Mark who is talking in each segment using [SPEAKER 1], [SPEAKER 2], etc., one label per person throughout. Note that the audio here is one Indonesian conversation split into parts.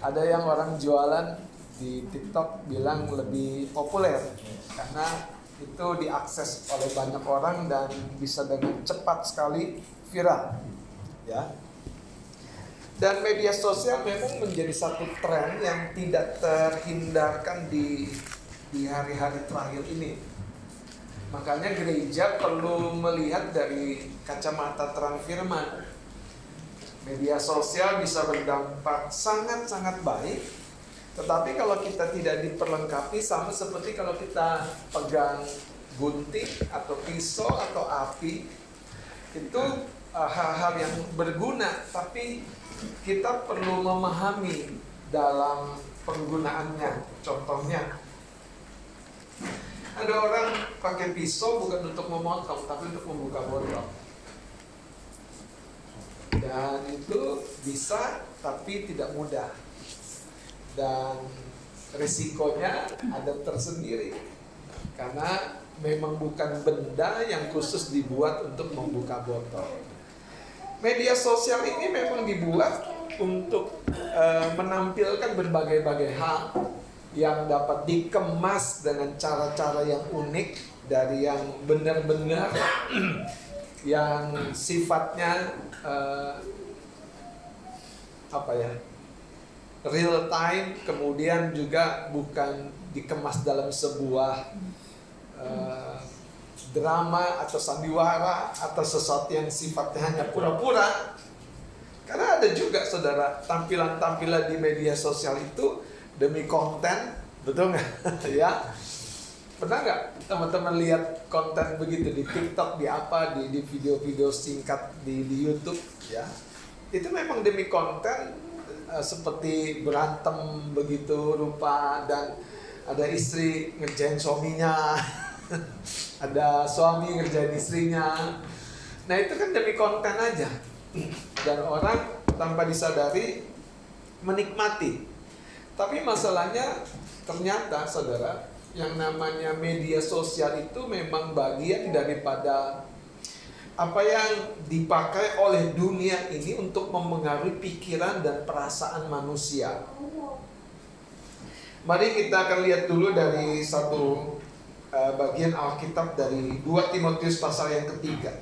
[SPEAKER 1] ada yang orang jualan di TikTok bilang lebih populer karena itu diakses oleh banyak orang dan bisa dengan cepat sekali viral ya. Dan media sosial memang menjadi satu tren yang tidak terhindarkan di di hari-hari terakhir ini. Makanya gereja perlu melihat dari kacamata terang firman Media sosial bisa berdampak sangat-sangat baik, tetapi kalau kita tidak diperlengkapi sama seperti kalau kita pegang gunting atau pisau atau api, itu uh, hal-hal uh, yang berguna, tapi kita perlu memahami dalam penggunaannya. Contohnya, ada orang pakai pisau bukan untuk memotong, tapi untuk membuka botol dan itu bisa tapi tidak mudah dan risikonya ada tersendiri karena memang bukan benda yang khusus dibuat untuk membuka botol. Media sosial ini memang dibuat untuk e, menampilkan berbagai-bagai hal yang dapat dikemas dengan cara-cara yang unik dari yang benar-benar yang sifatnya uh, apa ya? Real time kemudian juga bukan dikemas dalam sebuah uh, drama atau sandiwara atau sesuatu yang sifatnya hanya pura-pura. Karena ada juga saudara tampilan-tampilan di media sosial itu demi konten betul nggak? Ya pernah nggak teman-teman lihat konten begitu di TikTok di apa di di video-video singkat di di YouTube? Ya. Itu memang demi konten uh, seperti berantem begitu rupa dan ada istri ngerjain suaminya ada suami ngerjain istrinya. Nah itu kan demi konten aja. Dan orang tanpa disadari menikmati. Tapi masalahnya ternyata saudara yang namanya media sosial itu memang bagian daripada apa yang dipakai oleh dunia ini untuk memengaruhi pikiran dan perasaan manusia. Mari kita akan lihat dulu dari satu uh, bagian Alkitab dari 2 Timotius pasal yang ketiga.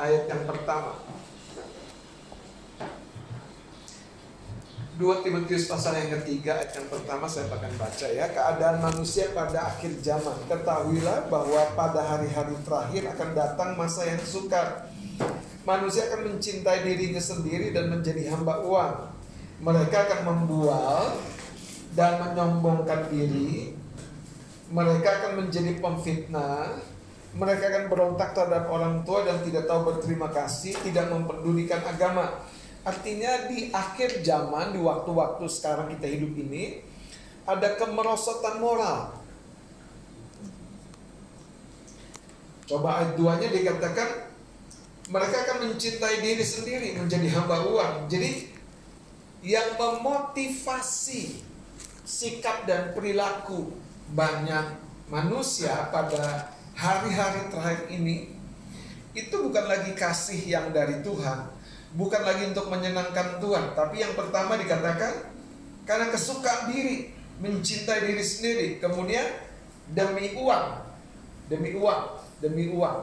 [SPEAKER 1] Ayat yang pertama. 2 Timotius pasal yang ketiga ayat yang pertama saya akan baca ya. Keadaan manusia pada akhir zaman. Ketahuilah bahwa pada hari-hari terakhir akan datang masa yang sukar. Manusia akan mencintai dirinya sendiri dan menjadi hamba uang. Mereka akan membual dan menyombongkan diri. Mereka akan menjadi pemfitnah. Mereka akan berontak terhadap orang tua dan tidak tahu berterima kasih tidak memperdulikan agama Artinya di akhir zaman, di waktu-waktu sekarang kita hidup ini, ada kemerosotan moral. Coba ayat 2-nya dikatakan, mereka akan mencintai diri sendiri, menjadi hamba uang. Jadi, yang memotivasi sikap dan perilaku banyak manusia pada hari-hari terakhir ini, itu bukan lagi kasih yang dari Tuhan, bukan lagi untuk menyenangkan Tuhan, tapi yang pertama dikatakan karena kesukaan diri, mencintai diri sendiri, kemudian demi uang, demi uang, demi uang,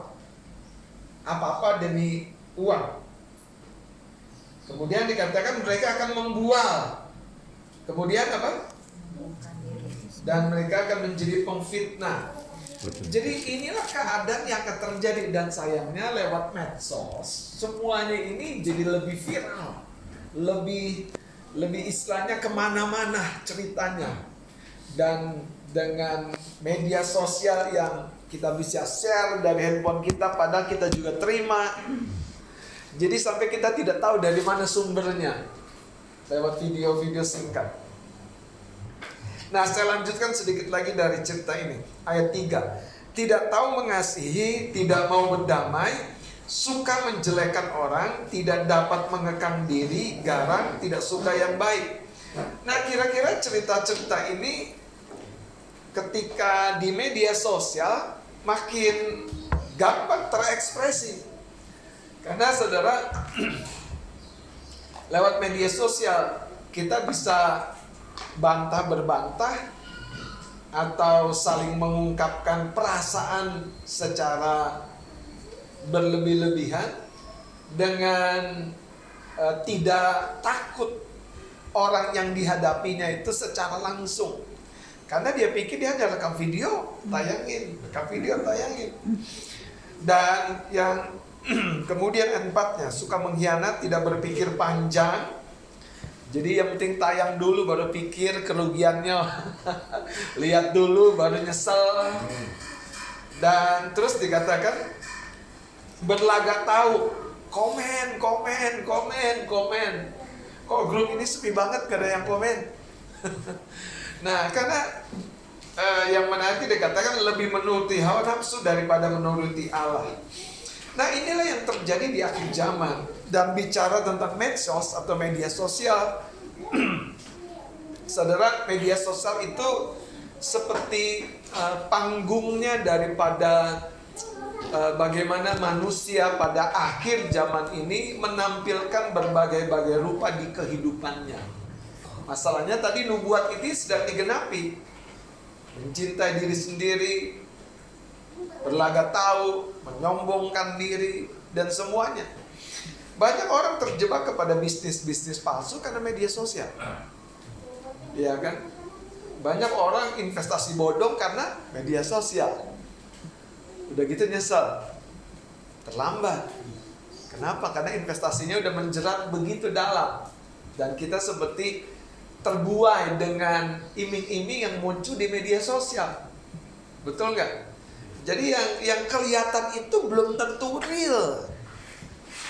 [SPEAKER 1] apa-apa demi uang. Kemudian dikatakan mereka akan membual. Kemudian apa? Dan mereka akan menjadi pemfitnah jadi inilah keadaan yang akan terjadi dan sayangnya lewat medsos semuanya ini jadi lebih viral, lebih lebih istilahnya ke mana-mana ceritanya. Dan dengan media sosial yang kita bisa share dari handphone kita padahal kita juga terima. Jadi sampai kita tidak tahu dari mana sumbernya. Lewat video-video singkat Nah, saya lanjutkan sedikit lagi dari cerita ini. Ayat 3. Tidak tahu mengasihi, tidak mau berdamai, suka menjelekkan orang, tidak dapat mengekang diri, garang, tidak suka yang baik. Nah, kira-kira cerita-cerita ini ketika di media sosial makin gampang terekspresi. Karena saudara lewat media sosial kita bisa bantah berbantah atau saling mengungkapkan perasaan secara berlebih-lebihan dengan uh, tidak takut orang yang dihadapinya itu secara langsung. Karena dia pikir dia hanya rekam video, tayangin, rekam video, tayangin. Dan yang kemudian empatnya suka mengkhianat, tidak berpikir panjang, jadi yang penting tayang dulu baru pikir kerugiannya. Lihat dulu baru nyesel. Dan terus dikatakan berlagak tahu. Komen, komen, komen, komen. Kok grup ini sepi banget gak ada yang komen? nah, karena uh, yang menarik dikatakan lebih menuruti hawa nafsu daripada menuruti Allah. Nah inilah yang terjadi di akhir zaman dan bicara tentang medsos atau media sosial. Saudara, media sosial itu seperti uh, panggungnya daripada uh, bagaimana manusia pada akhir zaman ini menampilkan berbagai-bagai rupa di kehidupannya. Masalahnya tadi nubuat ini sedang digenapi. Mencintai diri sendiri, berlagak tahu, menyombongkan diri, dan semuanya. Banyak orang terjebak kepada bisnis-bisnis palsu karena media sosial. Ya kan? Banyak orang investasi bodong karena media sosial. Udah gitu nyesel. Terlambat. Kenapa? Karena investasinya udah menjerat begitu dalam. Dan kita seperti terbuai dengan iming-iming yang muncul di media sosial. Betul nggak? Jadi yang yang kelihatan itu belum tentu real.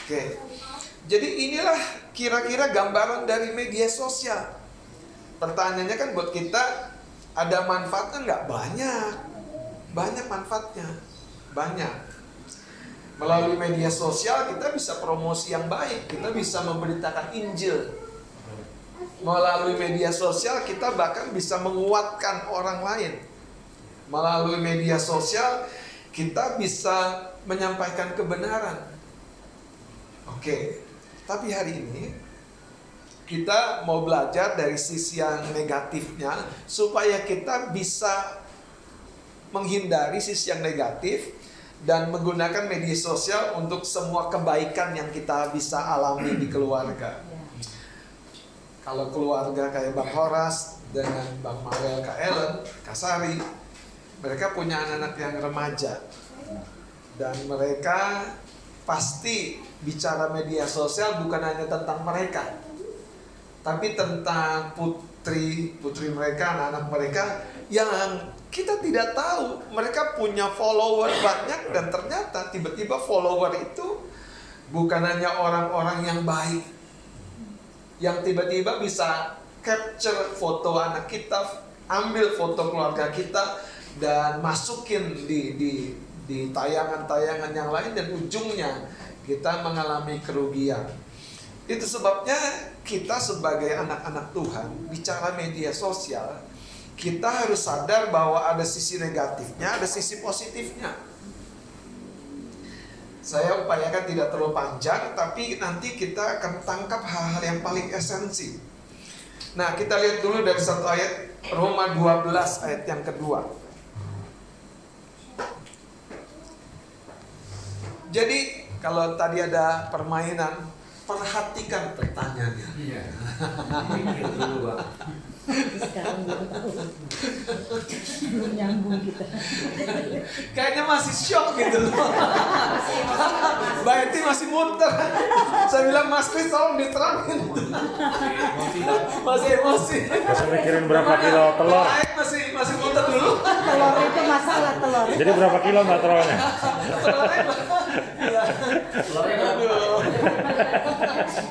[SPEAKER 1] Oke. Jadi inilah kira-kira gambaran dari media sosial. Pertanyaannya kan buat kita ada manfaatnya nggak? Banyak. Banyak manfaatnya. Banyak. Melalui media sosial kita bisa promosi yang baik, kita bisa memberitakan Injil. Melalui media sosial kita bahkan bisa menguatkan orang lain melalui media sosial kita bisa menyampaikan kebenaran. Oke, tapi hari ini kita mau belajar dari sisi yang negatifnya supaya kita bisa menghindari sisi yang negatif dan menggunakan media sosial untuk semua kebaikan yang kita bisa alami di keluarga. Kalau keluarga kayak Bang Horas dengan Bang Mawel Kak Ellen, Kasari, mereka punya anak-anak yang remaja dan mereka pasti bicara media sosial bukan hanya tentang mereka tapi tentang putri putri mereka anak-anak mereka yang kita tidak tahu. Mereka punya follower banyak dan ternyata tiba-tiba follower itu bukan hanya orang-orang yang baik yang tiba-tiba bisa capture foto anak kita ambil foto keluarga kita dan masukin di di di tayangan-tayangan yang lain dan ujungnya kita mengalami kerugian. Itu sebabnya kita sebagai anak-anak Tuhan bicara media sosial, kita harus sadar bahwa ada sisi negatifnya, ada sisi positifnya. Saya upayakan tidak terlalu panjang, tapi nanti kita akan tangkap hal-hal yang paling esensi. Nah, kita lihat dulu dari satu ayat Roma 12 ayat yang kedua. Jadi kalau tadi ada permainan, perhatikan pertanyaannya. Iya.
[SPEAKER 2] Sekarang belum tahu. Belum nyambung kita.
[SPEAKER 1] Kayaknya masih shock gitu loh. Mbak Eti masih muter. Saya bilang Mas Kris tolong diterangin. masih emosi.
[SPEAKER 3] Masih mikirin berapa kilo telur.
[SPEAKER 1] Masih masih muter dulu.
[SPEAKER 2] Telur itu masalah telur.
[SPEAKER 3] Jadi berapa kilo mbak telurnya?
[SPEAKER 1] Aduh.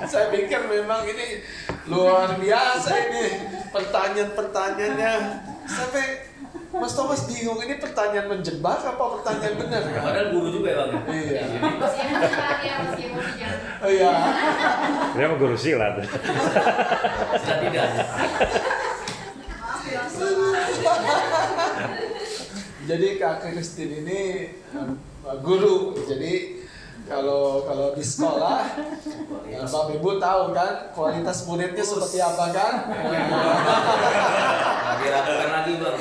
[SPEAKER 1] Saya pikir memang ini luar biasa ini pertanyaan-pertanyaannya sampai Mas Thomas bingung ini pertanyaan menjebak apa pertanyaan benar
[SPEAKER 4] ya? Padahal guru juga ya bang ya?
[SPEAKER 1] Iya.
[SPEAKER 5] Ya, masih emosi
[SPEAKER 1] Oh iya.
[SPEAKER 3] Dia mau guru silat.
[SPEAKER 4] Tidak.
[SPEAKER 1] Jadi Kak Kristin ini uh, guru, jadi Kalau kalau di sekolah, ya, Bapak Ibu tahu kan kualitas muridnya seperti apa kan?
[SPEAKER 4] Nah, diragukan lagi bang.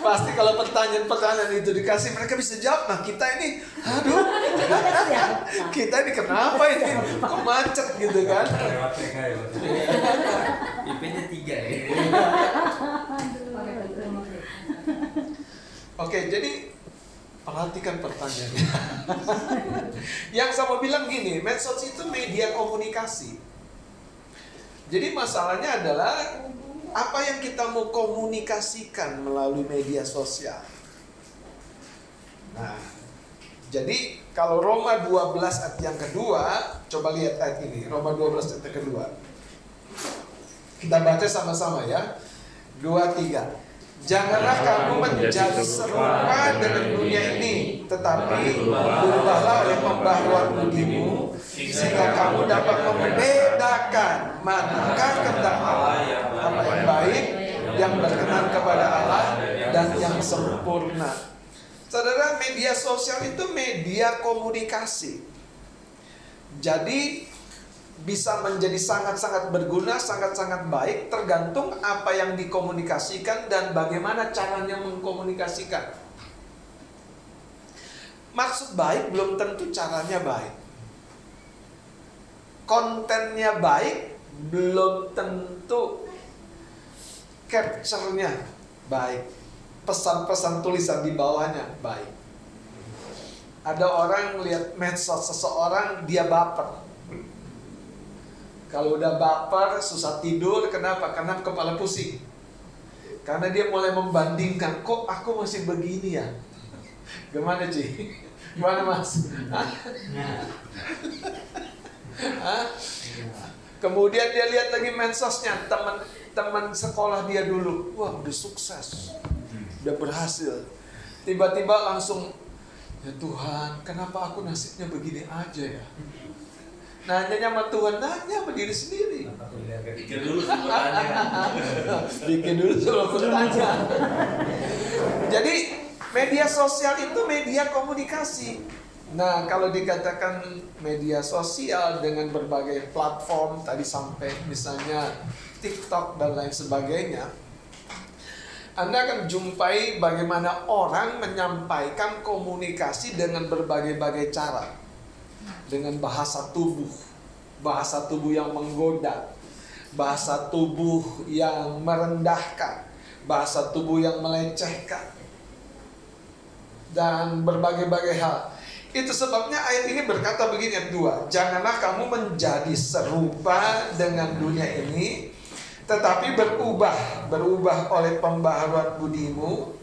[SPEAKER 1] Pasti kalau pertanyaan-pertanyaan itu dikasih mereka bisa jawab. Nah kita ini, aduh, kita ini kenapa ini? Kok macet gitu kan?
[SPEAKER 3] Lewat TK ya.
[SPEAKER 4] IP-nya tiga ya.
[SPEAKER 1] Oke, jadi perhatikan pertanyaannya. Yang sama bilang gini, medsos itu media komunikasi. Jadi masalahnya adalah apa yang kita mau komunikasikan melalui media sosial. Nah, jadi kalau Roma 12 ayat yang kedua, coba lihat ayat ini, Roma 12 ayat kedua. Kita baca sama-sama ya. Dua, tiga. Janganlah kamu menjadi serupa dengan dunia ini, tetapi berubahlah oleh pembaharuan budimu, sehingga kamu dapat membedakan manakah kehendak Allah, apa yang baik, yang berkenan kepada Allah, dan yang sempurna. Saudara, media sosial itu media komunikasi. Jadi bisa menjadi sangat-sangat berguna, sangat-sangat baik tergantung apa yang dikomunikasikan dan bagaimana caranya mengkomunikasikan. Maksud baik belum tentu caranya baik. Kontennya baik belum tentu capture-nya baik. Pesan-pesan tulisan di bawahnya baik. Ada orang lihat medsos seseorang dia baper. Kalau udah baper, susah tidur, kenapa? Karena kepala pusing. Karena dia mulai membandingkan, kok aku masih begini ya? Gimana Ci? Gimana Mas? Hah? Hah? Kemudian dia lihat lagi mensosnya teman-teman sekolah dia dulu, wah udah sukses, udah berhasil. Tiba-tiba langsung, ya Tuhan, kenapa aku nasibnya begini aja ya? Nanya sama Tuhan, nanya sama diri sendiri.
[SPEAKER 4] Pikir dulu sebelum tanya.
[SPEAKER 1] Bikin dulu sebelum bertanya. Jadi media sosial itu media komunikasi. Nah, kalau dikatakan media sosial dengan berbagai platform tadi sampai misalnya TikTok dan lain sebagainya, Anda akan jumpai bagaimana orang menyampaikan komunikasi dengan berbagai-bagai cara. Dengan bahasa tubuh, bahasa tubuh yang menggoda, bahasa tubuh yang merendahkan, bahasa tubuh yang melecehkan, dan berbagai-bagai hal. Itu sebabnya ayat ini berkata begini ayat 2 Janganlah kamu menjadi serupa dengan dunia ini Tetapi berubah. Berubah oleh pembaharuan budimu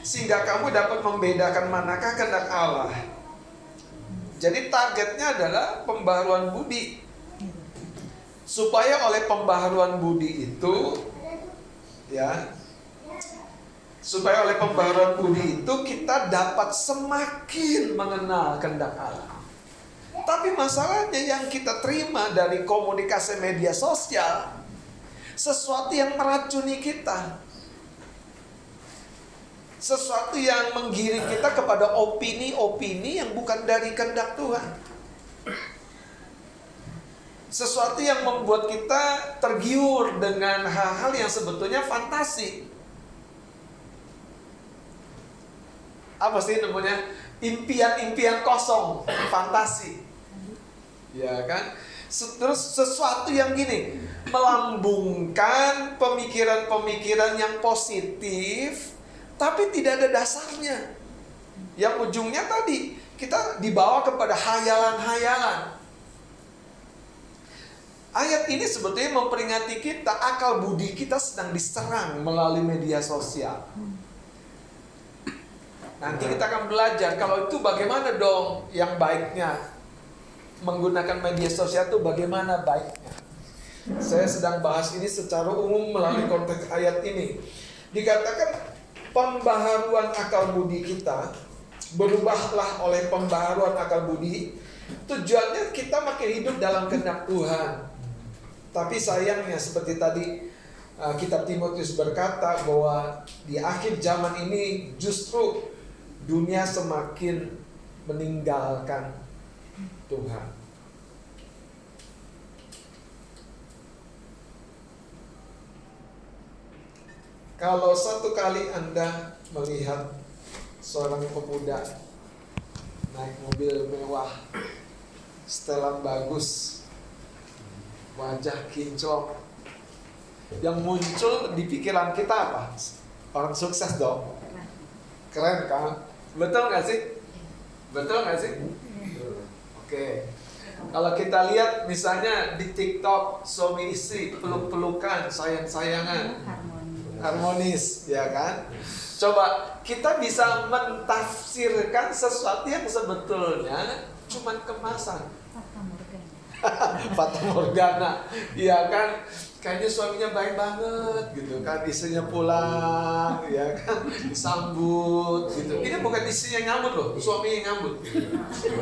[SPEAKER 1] Sehingga kamu dapat membedakan manakah kehendak Allah Jadi targetnya adalah pembaharuan budi Supaya oleh pembaharuan budi itu Ya supaya oleh pembaharuan budi itu kita dapat semakin mengenal kehendak Allah. Tapi masalahnya yang kita terima dari komunikasi media sosial sesuatu yang meracuni kita. Sesuatu yang menggiring kita kepada opini-opini yang bukan dari kehendak Tuhan. Sesuatu yang membuat kita tergiur dengan hal-hal yang sebetulnya fantasi. apa sih namanya impian-impian kosong, fantasi. Ya kan? Terus sesuatu yang gini, melambungkan pemikiran-pemikiran yang positif tapi tidak ada dasarnya. Yang ujungnya tadi kita dibawa kepada hayalan-hayalan. Ayat ini sebetulnya memperingati kita akal budi kita sedang diserang melalui media sosial. Nanti kita akan belajar kalau itu bagaimana dong yang baiknya menggunakan media sosial itu bagaimana baiknya. Saya sedang bahas ini secara umum melalui konteks ayat ini. Dikatakan pembaharuan akal budi kita berubahlah oleh pembaharuan akal budi. Tujuannya kita makin hidup dalam kehendak Tuhan. Tapi sayangnya seperti tadi uh, kitab Timotius berkata bahwa di akhir zaman ini justru dunia semakin meninggalkan Tuhan. Kalau satu kali Anda melihat seorang pemuda naik mobil mewah, setelan bagus, wajah kinclong, yang muncul di pikiran kita apa? Orang sukses dong. Keren kan? Betul nggak sih? Betul nggak sih? Oke. Kalau kita lihat misalnya di TikTok suami istri peluk-pelukan, sayang-sayangan, harmonis, ya kan? Coba kita bisa mentafsirkan sesuatu yang sebetulnya cuman kemasan.
[SPEAKER 2] Fata Morgana
[SPEAKER 1] iya kan? Kayaknya suaminya baik banget gitu kan, istrinya pulang, ya kan, disambut gitu. Ini bukan istrinya yang nyambut loh, suami yang nyambut.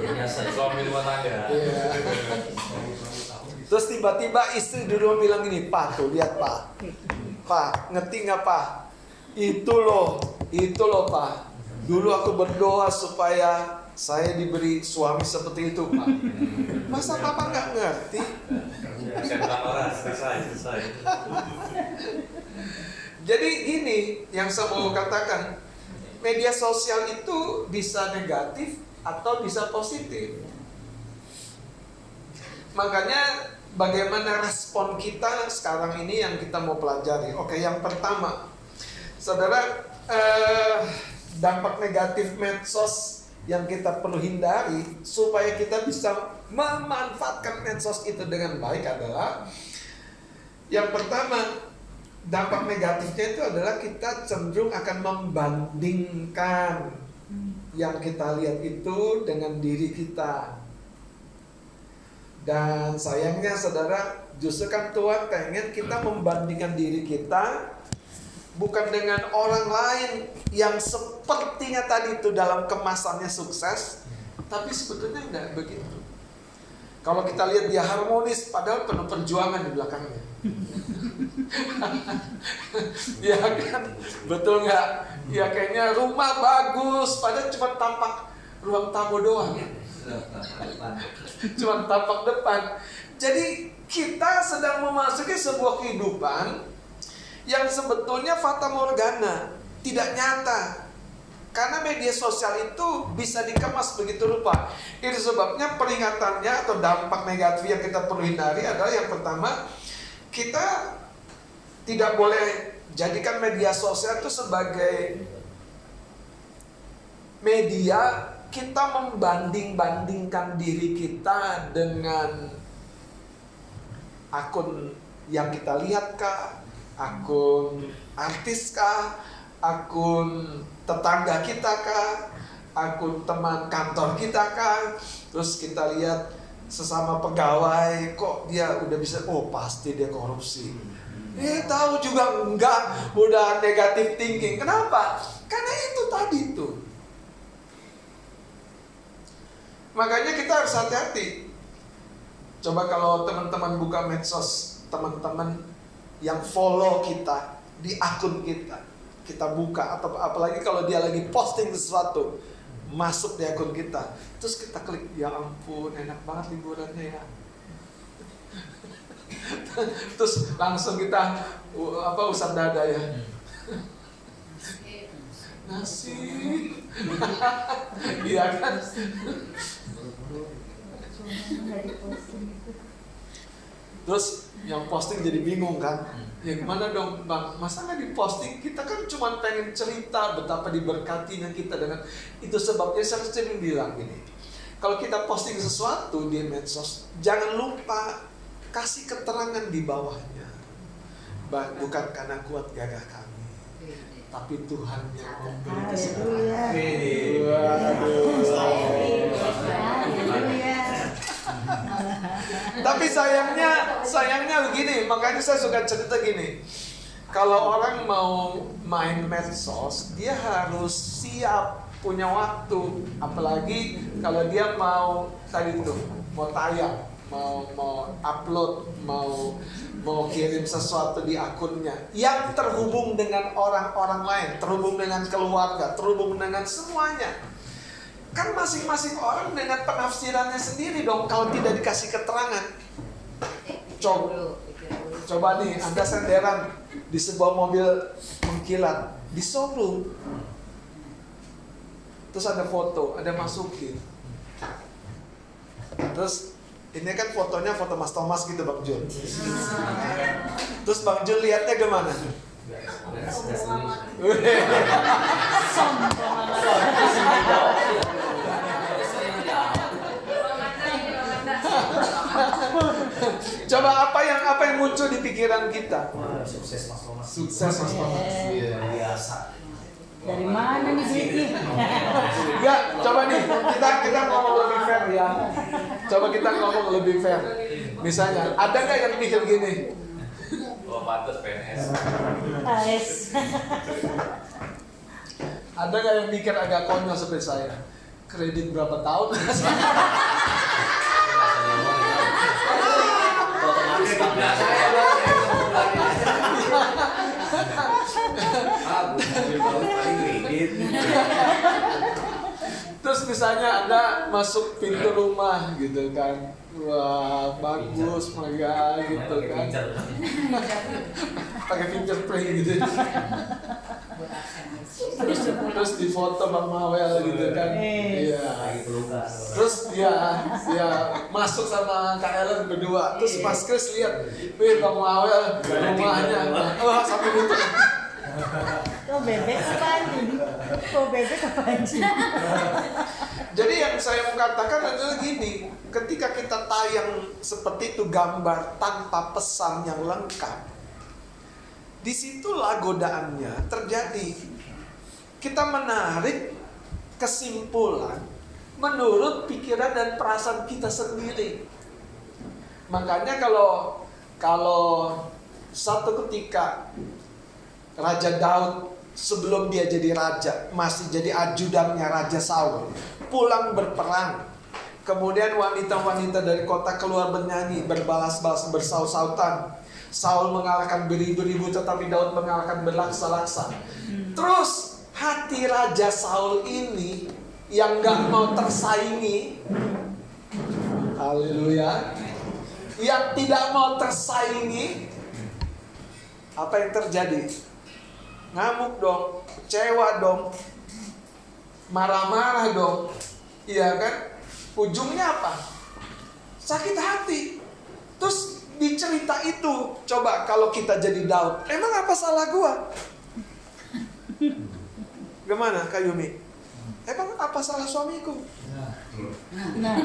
[SPEAKER 4] Biasa suami rumah tangga.
[SPEAKER 1] Iya. Terus tiba-tiba istri di rumah bilang gini, Pak tuh lihat Pak, Pak ngerti nggak Pak? Itu loh, itu loh Pak. Dulu aku berdoa supaya saya diberi suami seperti itu Pak. Masa Papa nggak ngerti? Jadi gini yang saya mau katakan, media sosial itu bisa negatif atau bisa positif. Makanya bagaimana respon kita sekarang ini yang kita mau pelajari. Oke, yang pertama, saudara, eh, dampak negatif medsos yang kita perlu hindari supaya kita bisa memanfaatkan medsos itu dengan baik adalah yang pertama dampak negatifnya itu adalah kita cenderung akan membandingkan yang kita lihat itu dengan diri kita. Dan sayangnya saudara, justru kan Tuhan pengen kita membandingkan diri kita bukan dengan orang lain yang sepertinya tadi itu dalam kemasannya sukses, tapi sebetulnya enggak begitu. Kalau kita lihat dia harmonis, padahal penuh perjuangan di belakangnya. ya kan, betul nggak? Ya kayaknya rumah bagus, padahal cuma tampak ruang tamu doang. Cuma tampak depan. Jadi kita sedang memasuki sebuah kehidupan yang sebetulnya fata morgana, tidak nyata. Karena media sosial itu bisa dikemas begitu rupa. Itu sebabnya peringatannya atau dampak negatif yang kita perlu hindari adalah yang pertama, kita tidak boleh jadikan media sosial itu sebagai media kita membanding-bandingkan diri kita dengan akun yang kita lihat kah, akun artis kah, akun tetangga kita kah, akun teman kantor kita kah, terus kita lihat sesama pegawai kok dia udah bisa oh pasti dia korupsi. Eh tahu juga enggak, udah negatif thinking. Kenapa? Karena itu tadi itu. Makanya kita harus hati-hati. Coba kalau teman-teman buka medsos, teman-teman yang follow kita di akun kita, kita buka atau apalagi kalau dia lagi posting sesuatu masuk di akun kita, terus kita klik, ya ampun, enak banget liburannya ya. terus langsung kita apa usap dada ya. Nasi, iya kan? Terus yang posting jadi bingung kan? Ya gimana dong bang? Masa nggak diposting? Kita kan cuma pengen cerita betapa diberkatinya kita dengan itu sebabnya saya sering bilang gini. Kalau kita posting sesuatu di medsos, jangan lupa kasih keterangan di bawahnya. Ba- Bukan karena kuat gagah kami, tapi Tuhan yang memberi.
[SPEAKER 2] Haleluya.
[SPEAKER 1] Tapi sayangnya, sayangnya begini, makanya saya suka cerita gini. Kalau orang mau main medsos, dia harus siap punya waktu, apalagi kalau dia mau tadi tuh mau tayang, mau mau upload, mau mau kirim sesuatu di akunnya yang terhubung dengan orang-orang lain, terhubung dengan keluarga, terhubung dengan semuanya. Kan masing-masing orang dengan penafsirannya sendiri dong kalau tidak dikasih keterangan. Coba, coba nih, Anda senderan di sebuah mobil mengkilat di showroom. Terus ada foto, ada masukin. Terus ini kan fotonya foto Mas Thomas gitu Bang Jul. Terus Bang Jul lihatnya gimana? Coba apa yang apa yang muncul di pikiran kita?
[SPEAKER 6] sukses Mas Thomas.
[SPEAKER 1] Sukses Mas Thomas.
[SPEAKER 6] Iya, biasa.
[SPEAKER 2] Dari mana nih duitnya?
[SPEAKER 1] Enggak, coba nih kita kita ngomong lebih fair ya. Coba kita ngomong lebih fair. Misalnya, ada nggak yang mikir gini?
[SPEAKER 4] Oh, pantas PNS.
[SPEAKER 2] AS.
[SPEAKER 1] Ada nggak yang mikir agak konyol seperti saya? Kredit berapa tahun?
[SPEAKER 6] Otomatis tak biasa ya. Ah, baru paling kredit.
[SPEAKER 1] Terus misalnya Anda masuk pintu rumah gitu kan. Wah, bagus, megah gitu kan. Pakai fingerprint gitu. Terus, terus di foto Bang Mawel gitu kan. Iya.
[SPEAKER 6] Lagi pelukan.
[SPEAKER 1] Terus ya, ya masuk sama Kak Ellen berdua. Terus Mas Kris lihat, wih Bang Mawel rumahnya. Wah, sampai itu.
[SPEAKER 2] Kok bebek apa anjing? Kok bebek apa anjing?
[SPEAKER 1] Jadi yang saya mau katakan adalah gini, ketika kita tayang seperti itu gambar tanpa pesan yang lengkap, di situlah godaannya terjadi. Kita menarik kesimpulan menurut pikiran dan perasaan kita sendiri. Makanya kalau kalau satu ketika Raja Daud sebelum dia jadi raja masih jadi ajudannya Raja Saul. Pulang berperang. Kemudian wanita-wanita dari kota keluar bernyanyi berbalas-balas bersaut-sautan. Saul mengalahkan beribu-ribu tetapi Daud mengalahkan berlaksa-laksa. Terus hati Raja Saul ini yang nggak mau tersaingi Haleluya yang tidak mau tersaingi apa yang terjadi ngamuk dong, kecewa dong, marah-marah dong, iya kan? Ujungnya apa? Sakit hati. Terus di cerita itu, coba kalau kita jadi Daud, emang apa salah gua? Gimana Kak Yumi? Emang apa salah suamiku?
[SPEAKER 2] Nah,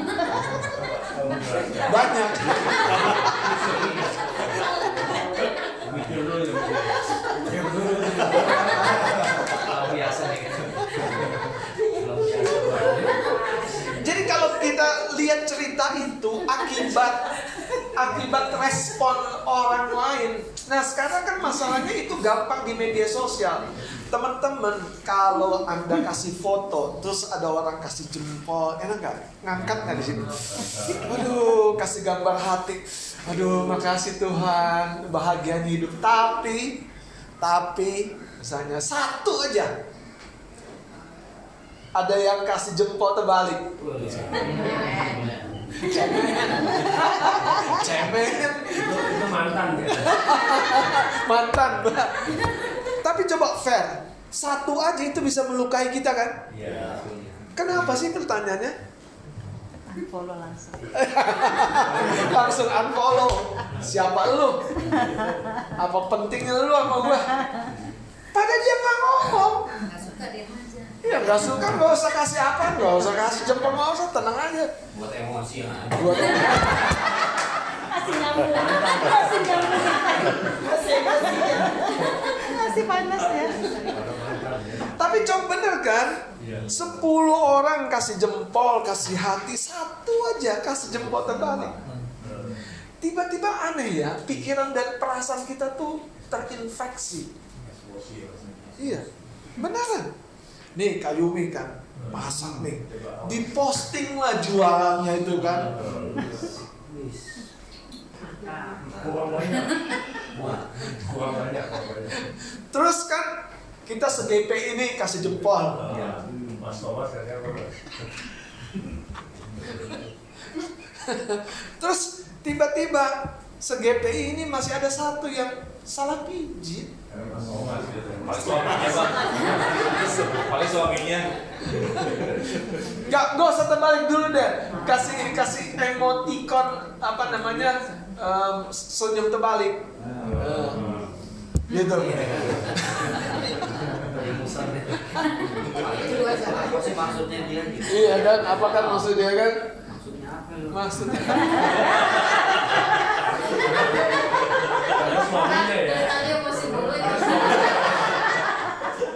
[SPEAKER 1] Banyak.
[SPEAKER 6] Mikir dulu ya. Mikir dulu. Kalau biasa nih. Kalau biasa.
[SPEAKER 1] Jadi kalau kita lihat cerita itu akibat akibat respon orang lain. Nah sekarang kan masalahnya itu gampang di media sosial. Teman-teman kalau anda kasih foto terus ada orang kasih jempol, enak nggak? Ngangkat nggak di sini? Waduh, kasih gambar hati. Aduh, makasih Tuhan, bahagia hidup. Tapi, tapi misalnya satu aja ada yang kasih jempol terbalik. Cemen.
[SPEAKER 6] Itu, itu mantan ya.
[SPEAKER 1] mantan Mbak. tapi coba fair satu aja itu bisa melukai kita kan
[SPEAKER 6] Iya.
[SPEAKER 1] kenapa sih pertanyaannya
[SPEAKER 2] unfollow langsung.
[SPEAKER 1] langsung unfollow siapa lu apa pentingnya lu sama gua pada dia nggak ngomong
[SPEAKER 5] Nggak suka dia aja.
[SPEAKER 1] ya nggak suka nggak usah kasih apa nggak usah kasih jempol nggak usah tenang aja
[SPEAKER 6] Buat emosi aja.
[SPEAKER 1] buat
[SPEAKER 2] Masih nyambung. Masih nyambung. Masih masih. Masih panas ya.
[SPEAKER 1] tapi coba bener kan 10 orang kasih jempol kasih hati satu aja kasih jempol terbalik tiba-tiba aneh ya pikiran dan perasaan kita tuh terinfeksi iya beneran nih Kayumi kan masak nih diposting lah jualannya itu kan
[SPEAKER 6] Kurang banyak. Kurang banyak.
[SPEAKER 1] terus kan kita se-GP ini kasih jempol
[SPEAKER 6] Iya. Mas Thomas?
[SPEAKER 1] Terus tiba-tiba se-GPI ini masih ada satu yang salah pijit.
[SPEAKER 6] Mas Thomas gitu.
[SPEAKER 4] Paling suaminya bang. Paling suaminya.
[SPEAKER 1] Gak, gak usah terbalik dulu deh. Kasih kasih emoticon apa namanya em, senyum terbalik. Gitu.
[SPEAKER 7] Apa sih maksudnya dia gitu?
[SPEAKER 1] Iya kan? Apa kan maksudnya kan?
[SPEAKER 7] Maksudnya apa lu?
[SPEAKER 1] Maksudnya
[SPEAKER 6] suaminya ya.
[SPEAKER 5] Dari tadi emosi dulu ya.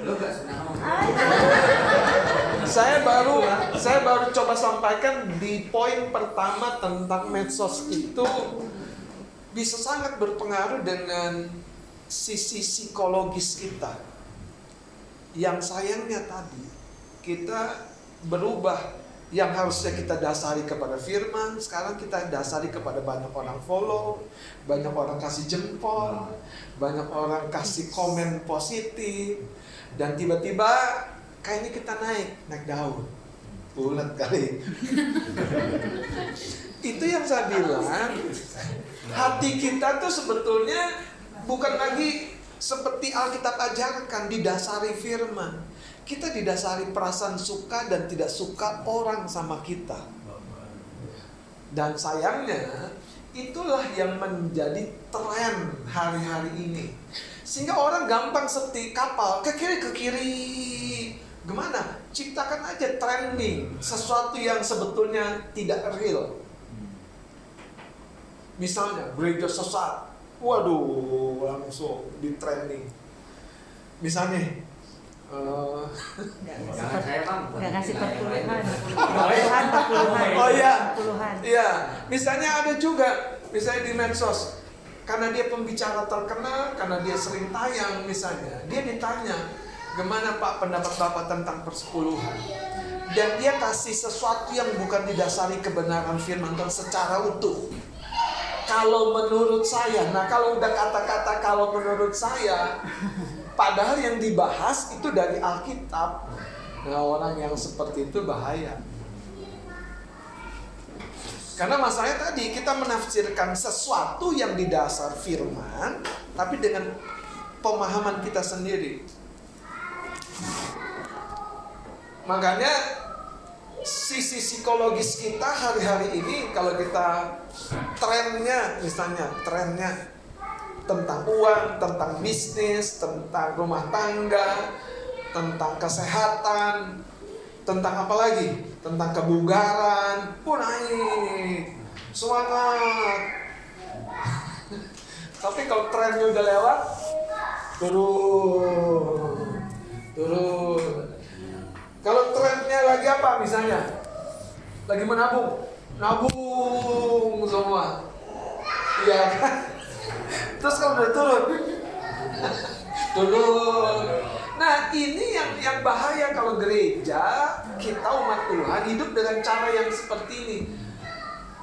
[SPEAKER 7] Lu gak senang sama
[SPEAKER 1] saya baru saya baru coba sampaikan di poin pertama tentang medsos itu bisa sangat berpengaruh dengan sisi psikologis kita. Yang sayangnya tadi kita berubah yang harusnya kita dasari kepada firman, sekarang kita dasari kepada banyak orang follow, banyak orang kasih jempol, banyak orang kasih komen positif, dan tiba-tiba kayaknya kita naik, naik daun. Bulat kali. Itu yang saya bilang, hati kita tuh sebetulnya bukan lagi seperti Alkitab ajarkan didasari firman. Kita didasari perasaan suka dan tidak suka orang sama kita. Dan sayangnya itulah yang menjadi tren hari-hari ini. Sehingga orang gampang seperti kapal ke kiri ke kiri. Gimana? Ciptakan aja trending sesuatu yang sebetulnya tidak real. Misalnya gereja sesat. Waduh, langsung di trending. Misalnya eh,
[SPEAKER 7] Jangan saya bang.
[SPEAKER 2] Nggak ngasih perpuluhan. Perpuluhan, perpuluhan.
[SPEAKER 1] Oh iya.
[SPEAKER 2] Perpuluhan.
[SPEAKER 1] Iya, misalnya ada juga, misalnya di medsos, karena dia pembicara terkenal, karena dia sering tayang misalnya, dia ditanya, gimana Pak pendapat Bapak tentang persepuluhan? Dan dia kasih sesuatu yang bukan didasari kebenaran firman Tuhan secara utuh. Kalau menurut saya, nah kalau udah kata-kata kalau menurut saya, padahal yang dibahas itu dari Alkitab. Nah orang yang seperti itu bahaya. Karena masalahnya tadi kita menafsirkan sesuatu yang didasar firman, tapi dengan pemahaman kita sendiri. Makanya sisi psikologis kita hari-hari ini kalau kita trennya misalnya trennya tentang uang, tentang bisnis, tentang rumah tangga, tentang kesehatan, tentang apa lagi? Tentang kebugaran, pun naik, semangat. Tapi kalau trennya udah lewat, turun, turun. Kalau trennya lagi apa misalnya? Lagi menabung, nabung semua. Iya kan? Terus kalau udah turun, turun. Nah ini yang yang bahaya kalau gereja kita umat Tuhan hidup dengan cara yang seperti ini.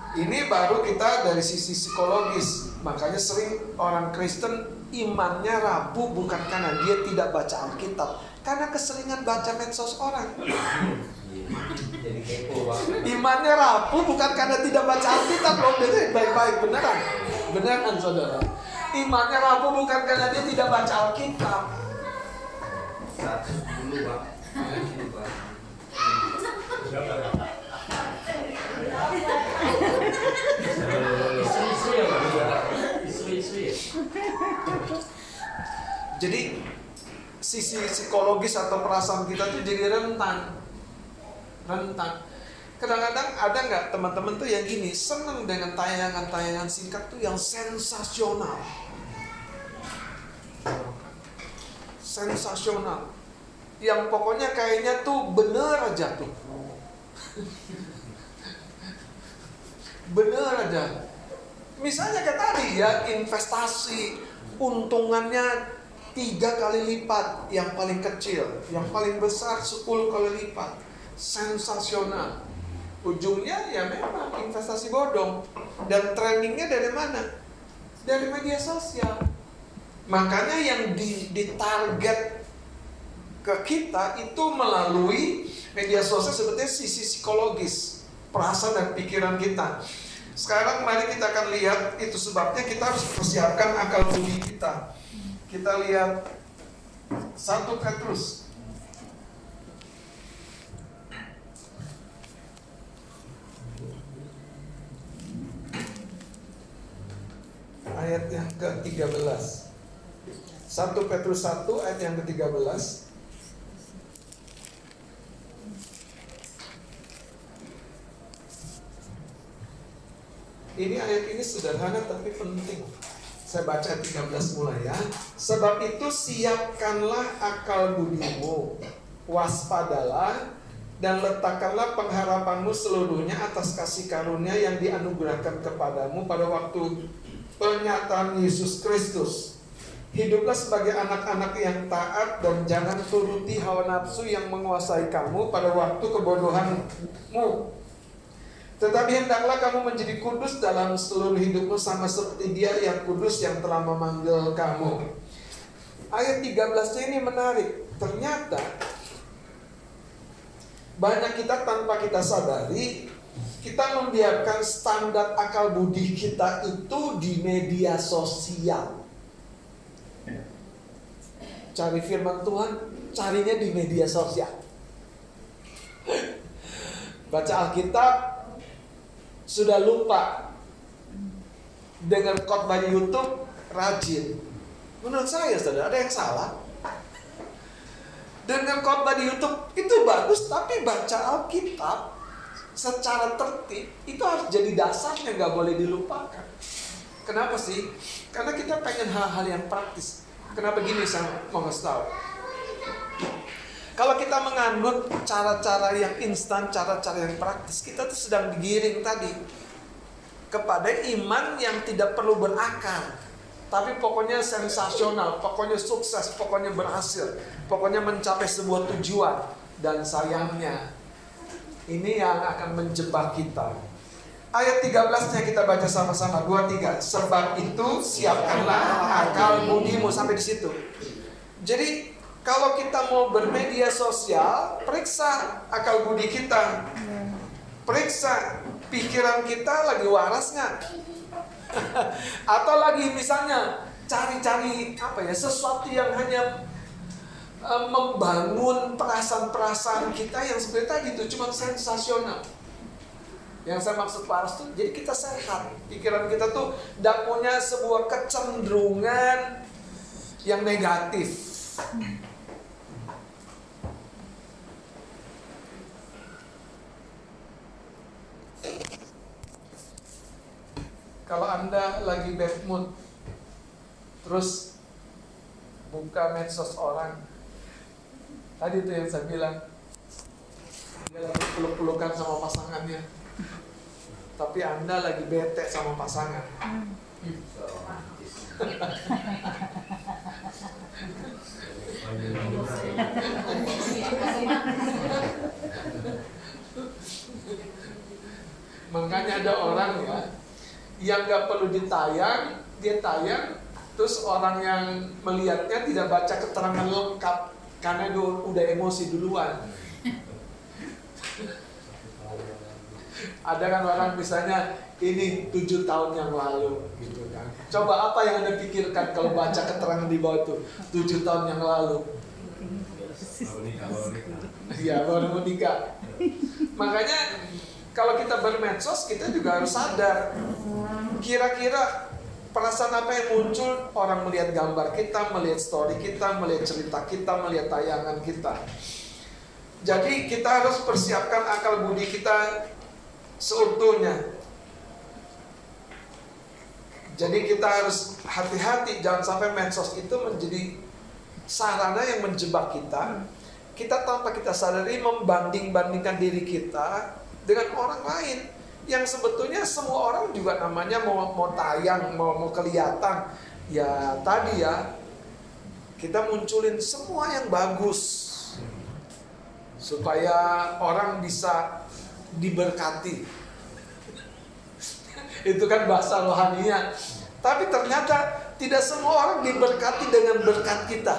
[SPEAKER 1] Ini baru kita dari sisi psikologis. Makanya sering orang Kristen imannya rapuh bukan karena dia tidak baca Alkitab, karena keseringan baca medsos orang.
[SPEAKER 7] Jadi kepo bang.
[SPEAKER 1] Imannya rapuh bukan karena tidak baca Alkitab loh, dengerin baik-baik beneran. Beneran saudara. Imannya rapuh bukan karena dia tidak baca Alkitab.
[SPEAKER 6] Ya.
[SPEAKER 1] Jadi sisi psikologis atau perasaan kita tuh jadi rentan. Rentan. Kadang-kadang ada nggak teman-teman tuh yang gini seneng dengan tayangan-tayangan singkat tuh yang sensasional. Sensasional. Yang pokoknya kayaknya tuh bener aja tuh. bener aja. Misalnya kayak tadi ya investasi untungannya tiga kali lipat yang paling kecil, yang paling besar 10 kali lipat. Sensasional. Ujungnya ya memang investasi bodong. Dan trainingnya dari mana? Dari media sosial. Makanya yang di, ditarget ke kita itu melalui media sosial sebetulnya sisi psikologis, perasaan dan pikiran kita. Sekarang mari kita akan lihat itu sebabnya kita harus persiapkan akal budi kita. Kita lihat satu Petrus ayat yang ke-13. 1 Petrus 1 ayat yang ke-13. Ini ayat ini sederhana tapi penting. Saya baca 13 mulai ya. Sebab itu siapkanlah akal budimu, waspadalah dan letakkanlah pengharapanmu seluruhnya atas kasih karunia yang dianugerahkan kepadamu pada waktu penyataan Yesus Kristus. Hiduplah sebagai anak-anak yang taat dan jangan turuti hawa nafsu yang menguasai kamu pada waktu kebodohanmu. Tetapi hendaklah kamu menjadi kudus dalam seluruh hidupmu sama seperti dia yang kudus yang telah memanggil kamu. Ayat 13 ini menarik. Ternyata banyak kita tanpa kita sadari kita membiarkan standar akal budi kita itu di media sosial. Cari firman Tuhan, carinya di media sosial. Baca Alkitab, sudah lupa dengan khotbah YouTube rajin. Menurut saya, saudara, ada yang salah. Dengan khotbah di YouTube itu bagus, tapi baca Alkitab secara tertib itu harus jadi dasarnya nggak boleh dilupakan. Kenapa sih? Karena kita pengen hal-hal yang praktis. Kenapa gini saya mau ngasih? Kalau kita menganut cara-cara yang instan, cara-cara yang praktis, kita tuh sedang digiring tadi kepada iman yang tidak perlu berakar, tapi pokoknya sensasional, pokoknya sukses, pokoknya berhasil, pokoknya mencapai sebuah tujuan. Dan sayangnya, ini yang akan menjebak kita. Ayat 13-nya kita baca sama-sama. Dua, tiga. Sebab itu siapkanlah akal budimu. Sampai di situ. Jadi kalau kita mau bermedia sosial, periksa akal budi kita. Periksa pikiran kita lagi waras nggak? Atau lagi misalnya cari-cari apa ya sesuatu yang hanya uh, membangun perasaan-perasaan kita yang sebenarnya tadi itu cuma sensasional. Yang saya maksud waras tuh, jadi kita sehat. Pikiran kita tuh tidak punya sebuah kecenderungan yang negatif. Kalau Anda lagi bad mood, terus buka medsos orang, tadi itu yang saya bilang, dia lagi peluk-pelukan sama pasangannya, tapi Anda lagi bete sama pasangan. Makanya ada orang ya yang nggak perlu ditayang, dia tayang, terus orang yang melihatnya tidak baca keterangan lengkap karena dia udah emosi duluan. Ada kan orang misalnya ini tujuh tahun yang lalu gitu kan. Coba apa yang anda pikirkan kalau baca keterangan di bawah itu tujuh tahun yang lalu?
[SPEAKER 6] Nikah, baru nikah.
[SPEAKER 1] Makanya kalau kita bermedsos kita juga harus sadar kira-kira perasaan apa yang muncul orang melihat gambar kita, melihat story kita, melihat cerita kita, melihat tayangan kita. Jadi kita harus persiapkan akal budi kita seutuhnya. Jadi kita harus hati-hati jangan sampai medsos itu menjadi sarana yang menjebak kita. Kita tanpa kita sadari membanding-bandingkan diri kita dengan orang lain yang sebetulnya semua orang juga namanya mau mau tayang, mau mau kelihatan. Ya tadi ya kita munculin semua yang bagus supaya orang bisa diberkati. Itu kan bahasa rohaninya. Tapi ternyata tidak semua orang diberkati dengan berkat kita.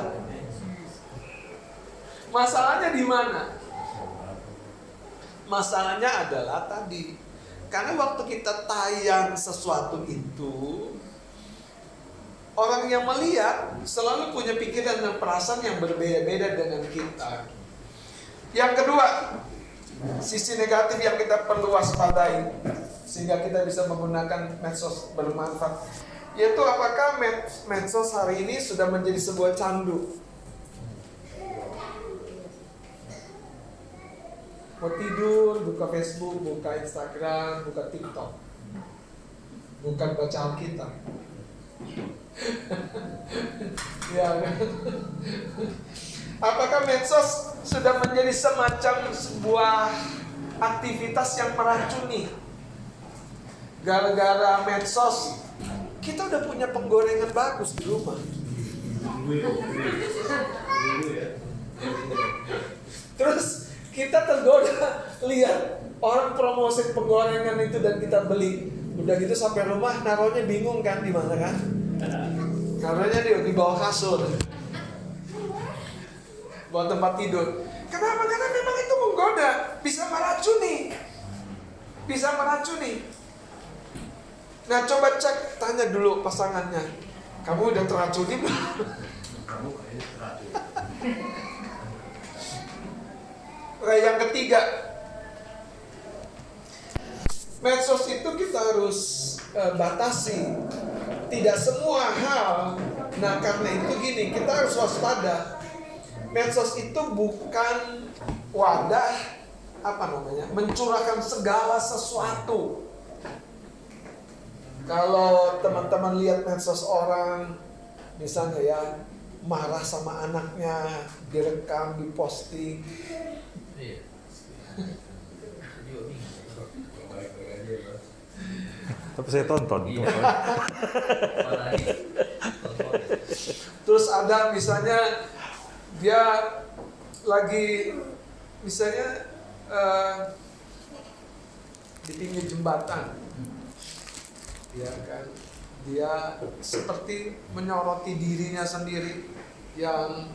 [SPEAKER 1] Masalahnya di mana? Masalahnya adalah tadi karena waktu kita tayang sesuatu itu orang yang melihat selalu punya pikiran dan perasaan yang berbeda-beda dengan kita. Yang kedua, sisi negatif yang kita perlu waspadai sehingga kita bisa menggunakan medsos bermanfaat yaitu apakah med- medsos hari ini sudah menjadi sebuah candu mau tidur buka Facebook buka Instagram buka TikTok bukan baca Alkitab ya kan? apakah medsos sudah menjadi semacam sebuah aktivitas yang meracuni gara-gara medsos kita udah punya penggorengan bagus di rumah terus kita tergoda lihat orang promosi penggorengan itu dan kita beli. Udah gitu sampai rumah naruhnya bingung kan di mana kan? Naruhnya di, di bawah kasur. Buat tempat tidur. Kenapa? Karena memang itu menggoda. Bisa meracuni. Bisa meracuni. Nah coba cek tanya dulu pasangannya. Kamu udah teracuni belum?
[SPEAKER 7] Kamu kayaknya terakhir.
[SPEAKER 1] Yang ketiga, medsos itu kita harus eh, batasi. Tidak semua hal. Nah, karena itu gini, kita harus waspada. Medsos itu bukan wadah apa namanya? mencurahkan segala sesuatu. Kalau teman-teman lihat medsos orang, misalnya ya marah sama anaknya, direkam, diposting,
[SPEAKER 7] Iya.
[SPEAKER 3] Tapi saya tonton.
[SPEAKER 7] Iya.
[SPEAKER 1] Terus ada misalnya dia lagi misalnya eh, di pinggir jembatan, ya kan? Dia seperti menyoroti dirinya sendiri yang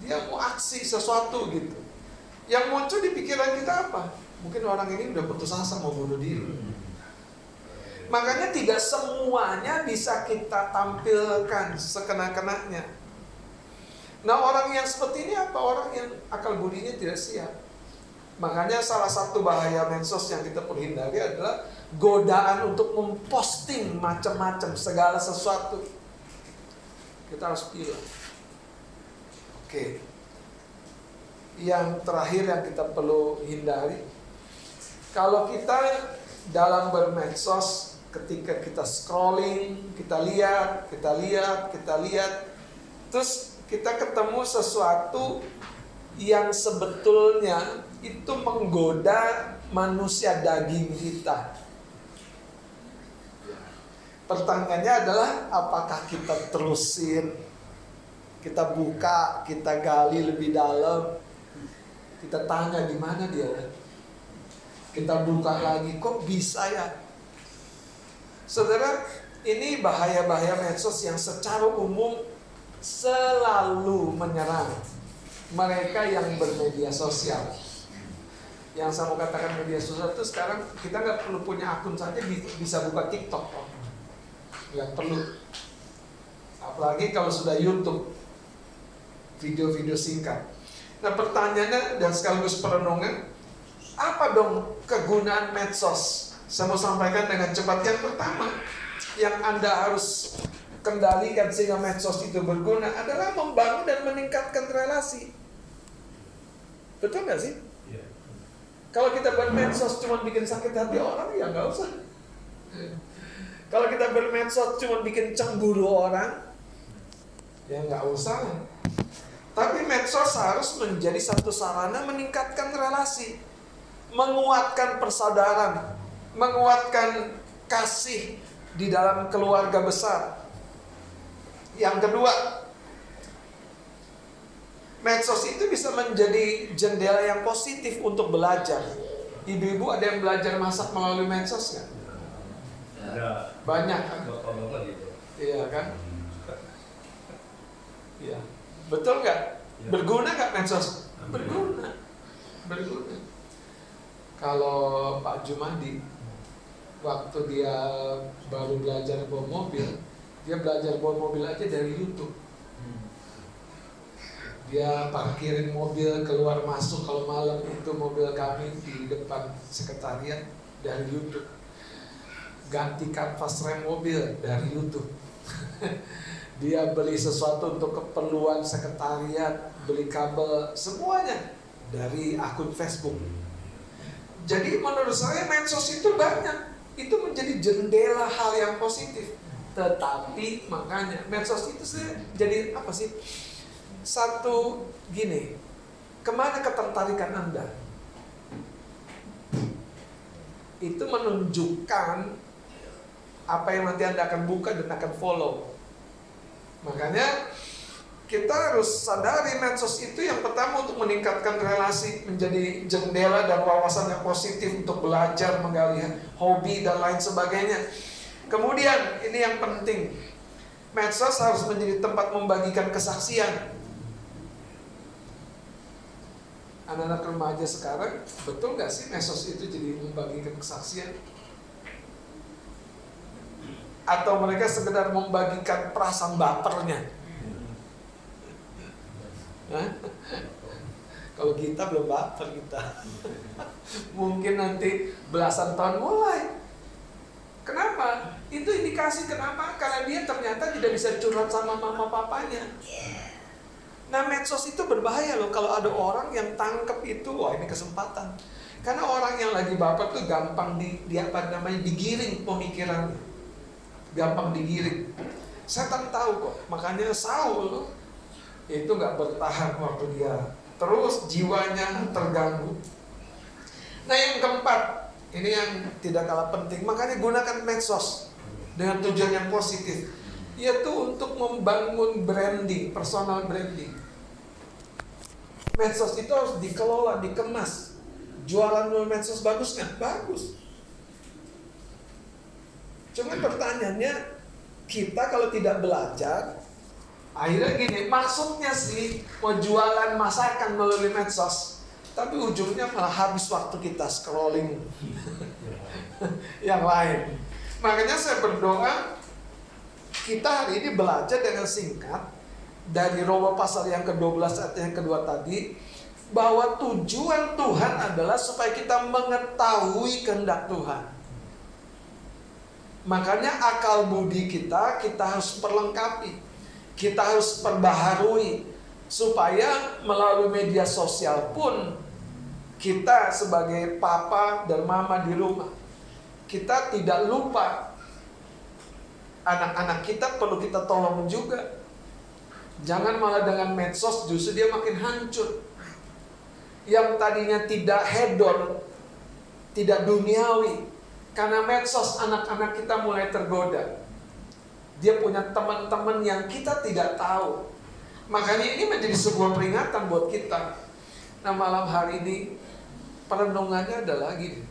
[SPEAKER 1] dia mau aksi sesuatu gitu. Yang muncul di pikiran kita apa? Mungkin orang ini udah putus asa mau bunuh diri. Makanya tidak semuanya bisa kita tampilkan sekena-kenanya. Nah orang yang seperti ini apa? Orang yang akal budinya tidak siap. Makanya salah satu bahaya medsos yang kita perlu hindari adalah godaan untuk memposting macam-macam segala sesuatu. Kita harus pilih. Oke. Yang terakhir yang kita perlu hindari, kalau kita dalam bermedsos ketika kita scrolling, kita lihat, kita lihat, kita lihat, terus kita ketemu sesuatu yang sebetulnya itu menggoda manusia daging kita. Pertanyaannya adalah apakah kita terusin, kita buka, kita gali lebih dalam, kita tanya di mana dia? Kita buka lagi, kok bisa ya? Saudara, ini bahaya-bahaya medsos yang secara umum selalu menyerang mereka yang bermedia sosial. Yang saya mau katakan media sosial itu sekarang kita nggak perlu punya akun saja bi- bisa buka TikTok. Nggak perlu. Apalagi kalau sudah YouTube, video-video singkat. Nah pertanyaannya dan sekaligus perenungan, apa dong kegunaan medsos? Saya mau sampaikan dengan cepat. Yang pertama, yang Anda harus kendalikan sehingga medsos itu berguna adalah membangun dan meningkatkan relasi. Betul nggak sih?
[SPEAKER 7] Iya.
[SPEAKER 1] Kalau kita bermedsos cuma bikin sakit hati orang, ya nggak usah. Kalau kita bermedsos cuma bikin cemburu orang, ya nggak usah. Tapi medsos harus menjadi satu sarana meningkatkan relasi, menguatkan persaudaraan, menguatkan kasih di dalam keluarga besar. Yang kedua, medsos itu bisa menjadi jendela yang positif untuk belajar. Ibu-ibu ada yang belajar masak melalui medsos nggak?
[SPEAKER 7] Ada.
[SPEAKER 1] Banyak kan?
[SPEAKER 7] Gitu.
[SPEAKER 1] Iya kan? Iya. Betul nggak? Berguna nggak medsos? berguna, berguna. Kalau Pak Jumadi waktu dia baru belajar bawa mobil, dia belajar bawa mobil aja dari YouTube. Dia parkirin mobil keluar masuk kalau malam itu mobil kami di depan sekretariat dari YouTube. Ganti kanvas rem mobil dari YouTube. dia beli sesuatu untuk keperluan sekretariat, beli kabel, semuanya dari akun Facebook. Jadi menurut saya medsos itu banyak, itu menjadi jendela hal yang positif. Tetapi makanya medsos itu saya jadi apa sih? Satu gini, ke mana ketertarikan Anda? Itu menunjukkan apa yang nanti Anda akan buka dan akan follow. Makanya kita harus sadari medsos itu yang pertama untuk meningkatkan relasi menjadi jendela dan wawasan yang positif untuk belajar, menggali hobi dan lain sebagainya. Kemudian ini yang penting, medsos harus menjadi tempat membagikan kesaksian. Anak-anak remaja sekarang betul nggak sih medsos itu jadi membagikan kesaksian? Atau mereka sekedar membagikan perasaan bapernya? Kalau kita belum baper kita. Mungkin nanti belasan tahun mulai. Kenapa? Itu indikasi kenapa? Karena dia ternyata tidak bisa curhat sama mama papanya. Nah medsos itu berbahaya loh kalau ada orang yang tangkep itu, wah ini kesempatan. Karena orang yang lagi baper tuh gampang di, di apa namanya digiring pemikirannya, gampang digiring. Setan tahu kok, makanya Saul itu nggak bertahan waktu dia terus jiwanya terganggu. Nah yang keempat, ini yang tidak kalah penting, makanya gunakan medsos dengan tujuan yang positif yaitu untuk membangun branding, personal branding. Medsos itu harus dikelola, dikemas. Jualan medsos bagus nggak? Bagus. Cuma pertanyaannya, kita kalau tidak belajar, akhirnya gini, maksudnya sih mau jualan masakan melalui medsos, tapi ujungnya malah habis waktu kita scrolling yang lain. Makanya saya berdoa kita hari ini belajar dengan singkat dari Roma pasal yang ke-12 ayat yang kedua tadi bahwa tujuan Tuhan adalah supaya kita mengetahui kehendak Tuhan. Makanya akal budi kita kita harus perlengkapi. Kita harus perbaharui supaya melalui media sosial pun kita sebagai papa dan mama di rumah kita tidak lupa anak-anak kita perlu kita tolong juga. Jangan malah dengan medsos justru dia makin hancur. Yang tadinya tidak hedon, tidak duniawi, karena medsos anak-anak kita mulai tergoda. Dia punya teman-teman yang kita tidak tahu. Makanya ini menjadi sebuah peringatan buat kita. Nah malam hari ini perenungannya adalah gini.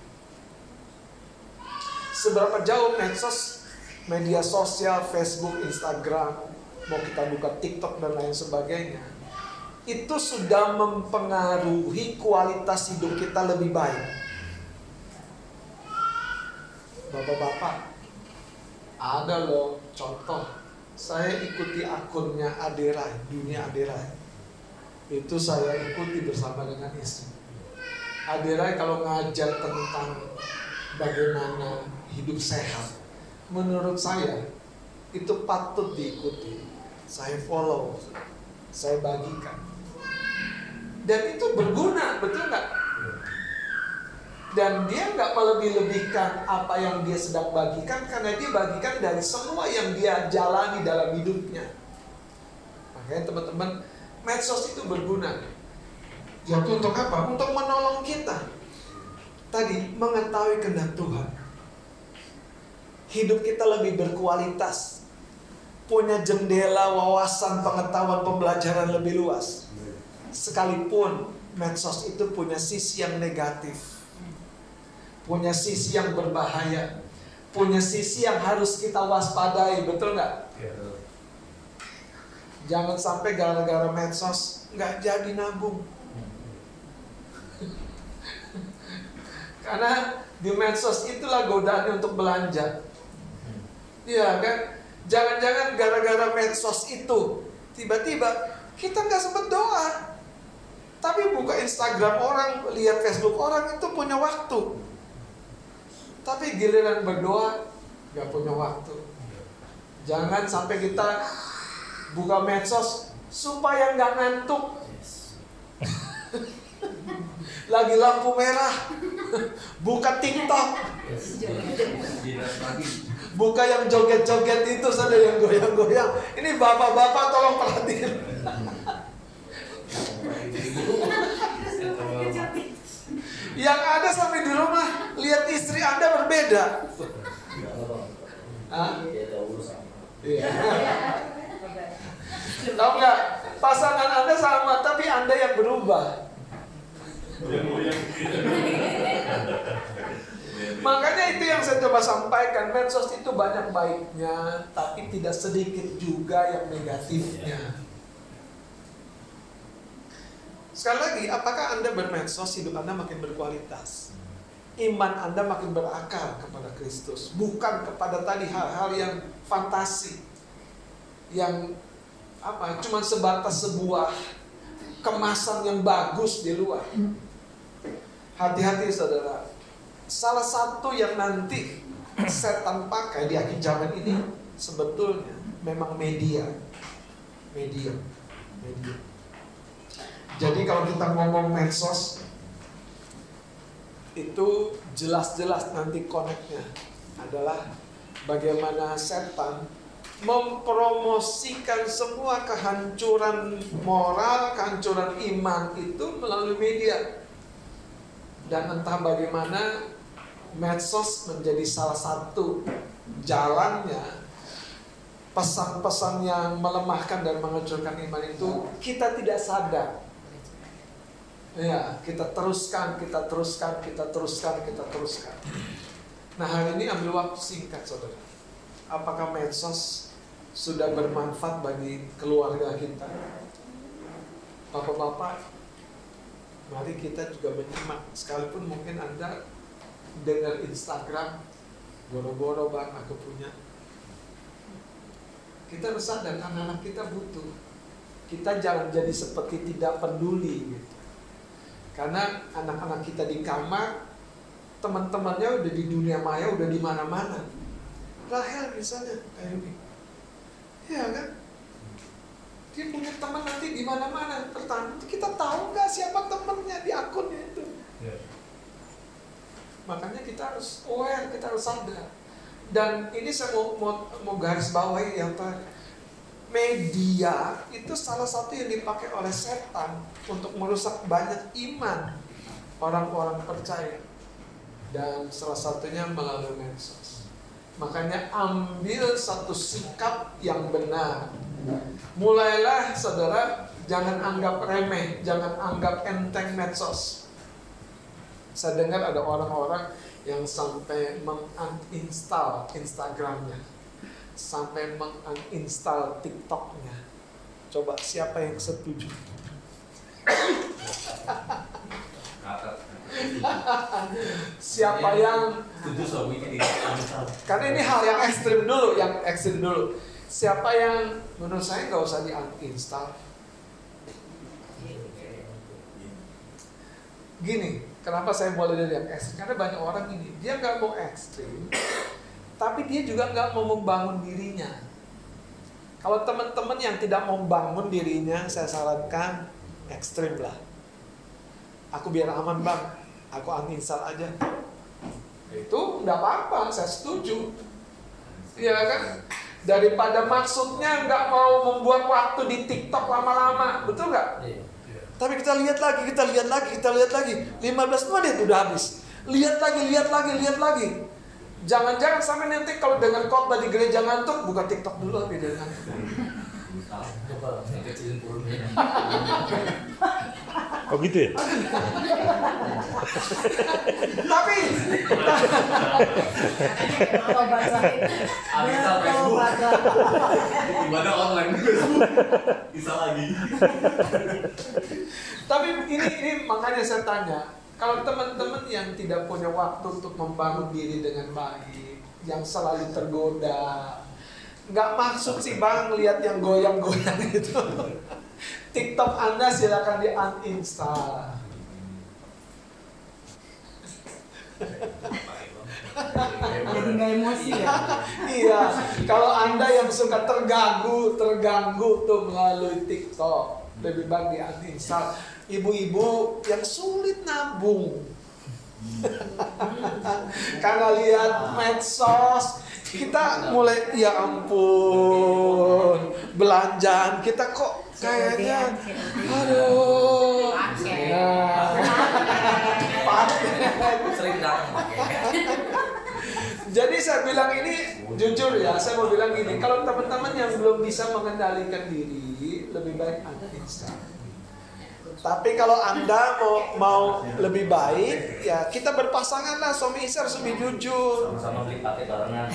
[SPEAKER 1] Seberapa jauh medsos media sosial, Facebook, Instagram, mau kita buka TikTok dan lain sebagainya, itu sudah mempengaruhi kualitas hidup kita lebih baik. Bapak-bapak, ada loh contoh. Saya ikuti akunnya Adera, dunia Adera. Itu saya ikuti bersama dengan istri. Adera kalau ngajar tentang bagaimana hidup sehat, menurut saya itu patut diikuti. Saya follow, saya bagikan. Dan itu berguna, betul nggak? Dan dia nggak melebih-lebihkan apa yang dia sedang bagikan karena dia bagikan dari semua yang dia jalani dalam hidupnya. Makanya teman-teman, medsos itu berguna. Jadi untuk apa? Untuk menolong kita. Tadi mengetahui kehendak Tuhan hidup kita lebih berkualitas, punya jendela wawasan pengetahuan pembelajaran lebih luas. Sekalipun medsos itu punya sisi yang negatif, punya sisi yang berbahaya, punya sisi yang harus kita waspadai, betul nggak? Jangan sampai gara-gara medsos nggak jadi nabung. Karena di medsos itulah godaannya untuk belanja. Iya kan? Jangan-jangan gara-gara medsos itu tiba-tiba kita nggak sempat doa. Tapi buka Instagram orang, lihat Facebook orang itu punya waktu. Tapi giliran berdoa nggak punya waktu. Jangan sampai kita buka medsos supaya nggak ngantuk. Lagi lampu merah, buka TikTok, buka yang joget-joget itu saja yang goyang-goyang. Ini bapak-bapak tolong perhatiin. Yang ada sampai di rumah lihat istri anda berbeda. Hah? Iya. Tahu nggak? Pasangan anda sama, tapi anda yang berubah. Makanya itu yang saya coba sampaikan, medsos itu banyak baiknya, tapi tidak sedikit juga yang negatifnya. Sekali lagi, apakah Anda bermedsos, hidup Anda makin berkualitas? Iman Anda makin berakar kepada Kristus, bukan kepada tadi hal-hal yang fantasi, yang apa? Cuma sebatas sebuah kemasan yang bagus di luar. Hati-hati saudara, salah satu yang nanti setan pakai di akhir zaman ini sebetulnya memang media. Media. Media. Jadi kalau kita ngomong medsos itu jelas-jelas nanti koneknya adalah bagaimana setan mempromosikan semua kehancuran moral, kehancuran iman itu melalui media. Dan entah bagaimana medsos menjadi salah satu jalannya pesan-pesan yang melemahkan dan menghancurkan iman itu kita tidak sadar. Ya, kita teruskan, kita teruskan, kita teruskan, kita teruskan. Nah, hari ini ambil waktu singkat, saudara. Apakah medsos sudah bermanfaat bagi keluarga kita? Bapak-bapak, mari kita juga menyimak. Sekalipun mungkin Anda dengar Instagram, boro-boro bang, aku punya. Kita harus sadar anak-anak kita butuh. Kita jangan jadi seperti tidak peduli gitu. Karena anak-anak kita di kamar, teman-temannya udah di dunia maya, udah di mana-mana. Rahel misalnya, kayak ini. Ya kan? Dia punya teman nanti di mana-mana. Pertanyaan, kita tahu nggak siapa temannya di akunnya itu? Makanya kita harus aware, kita harus sadar. Dan ini saya mau, mau, mau garis bawahi yang tadi. Media itu salah satu yang dipakai oleh setan untuk merusak banyak iman orang-orang percaya. Dan salah satunya melalui medsos. Makanya ambil satu sikap yang benar. Mulailah saudara jangan anggap remeh, jangan anggap enteng medsos. Saya dengar ada orang-orang yang sampai menguninstall Instagramnya, sampai menguninstall TikToknya. Coba siapa yang setuju? Siapa yang. Karena ini hal yang ekstrim dulu, yang ekstrim dulu. Siapa yang menurut saya nggak usah di uninstall. Gini, kenapa saya mulai dari yang ekstrim? Karena banyak orang ini, dia nggak mau ekstrim, tapi dia juga nggak mau membangun dirinya. Kalau teman-teman yang tidak mau membangun dirinya, saya sarankan ekstrim lah. Aku biar aman bang, aku uninstall aja. Itu nggak apa-apa, saya setuju. Iya kan? Daripada maksudnya nggak mau membuat waktu di TikTok lama-lama, betul nggak? Tapi kita lihat lagi, kita lihat lagi, kita lihat lagi. 15 menit udah habis. Lihat lagi, lihat lagi, lihat lagi. Jangan-jangan sampai nanti kalau dengar khotbah di gereja ngantuk, buka TikTok dulu ngantuk.
[SPEAKER 7] Yang kecilin perutnya.
[SPEAKER 3] Oh gitu ya?
[SPEAKER 1] Tapi
[SPEAKER 2] Kalau baca kalau
[SPEAKER 7] Ibadah online. Bisa lagi.
[SPEAKER 1] Tapi ini ini makanya saya tanya, kalau teman-teman yang tidak punya waktu untuk membangun diri dengan baik, yang selalu tergoda, nggak masuk sih bang lihat yang goyang-goyang itu. TikTok Anda silakan di uninstall.
[SPEAKER 2] Jadi nggak emosi ya.
[SPEAKER 1] iya, kalau Anda yang suka terganggu, terganggu tuh melalui TikTok, lebih baik di uninstall. Ibu-ibu yang sulit nabung. Karena lihat medsos, kita mulai ya ampun, belanjaan kita kok kayaknya aduh. Ya.
[SPEAKER 7] Sering datang.
[SPEAKER 1] Jadi saya bilang ini jujur ya, saya mau bilang gini, kalau teman-teman yang belum bisa mengendalikan diri, lebih baik uninstall. Tapi kalau anda mau mau lebih baik, ya kita berpasangan lah suami istri harus lebih jujur.
[SPEAKER 7] Sama-sama beli pakai barengan.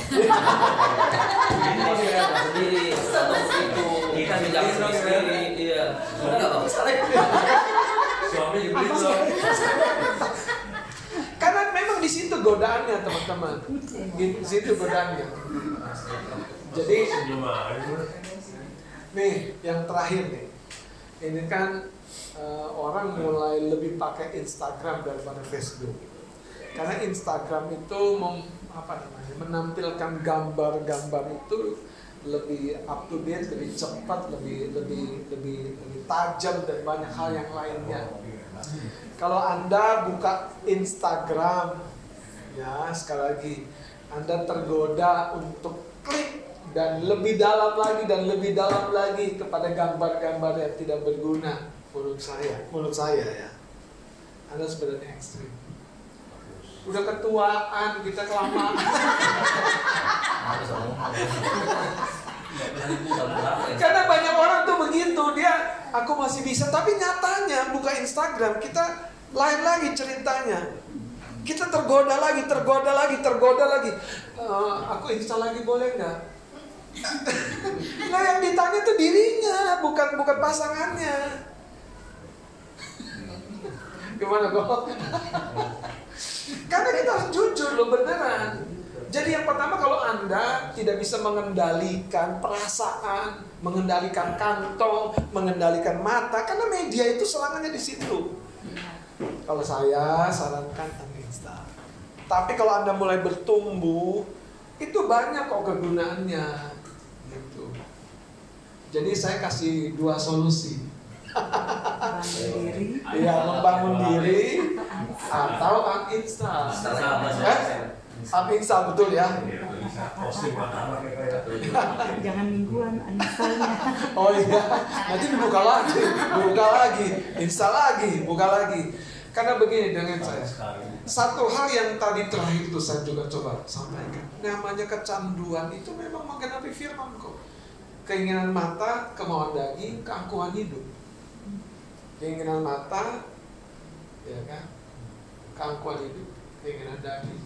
[SPEAKER 7] Sendiri. Kita pinjam sendiri, iya. Udah nggak bagus kali.
[SPEAKER 4] Suami juga gitu.
[SPEAKER 1] Karena memang di situ godaannya teman-teman, di situ godaannya. Jadi nih yang terakhir nih, ini kan eh, orang mulai lebih pakai Instagram daripada Facebook. Karena Instagram itu mem, apa namanya menampilkan gambar-gambar itu lebih up to date, lebih cepat, lebih lebih lebih lebih tajam dan banyak hal yang lainnya. Kalau Anda buka Instagram, ya sekali lagi Anda tergoda untuk klik dan lebih dalam lagi dan lebih dalam lagi kepada gambar-gambar yang tidak berguna menurut saya, menurut saya ya. Anda sebenarnya ekstrim. Udah ketuaan, kita kelamaan. Karena banyak orang tuh begitu, dia aku masih bisa, tapi nyatanya buka Instagram kita lain lagi ceritanya. Kita tergoda lagi, tergoda lagi, tergoda lagi. Eh, aku install lagi boleh nggak? nah yang ditanya tuh dirinya, bukan bukan pasangannya. Gimana kok? Karena kita harus jujur loh beneran. Jadi yang pertama kalau Anda tidak bisa mengendalikan perasaan, mengendalikan kantong, mengendalikan mata, karena media itu serangannya di situ. Kalau saya sarankan uninstall. Tapi kalau Anda mulai bertumbuh, itu banyak kok kegunaannya. Gitu. Jadi saya kasih dua solusi.
[SPEAKER 2] Bangun diri.
[SPEAKER 1] Ya, membangun diri atau uninstall. Eh? Uninstall betul ya.
[SPEAKER 2] Jangan mingguan uninstallnya.
[SPEAKER 1] Oh iya, nanti dibuka lagi, buka lagi, install lagi, buka lagi. Karena begini dengan saya, satu hal yang tadi terakhir itu saya juga coba sampaikan. Namanya kecanduan itu memang menggenapi firman kok. Keinginan mata, kemauan daging, keangkuhan hidup. Keinginan mata, ya kan, keangkuhan hidup, keinginan daging.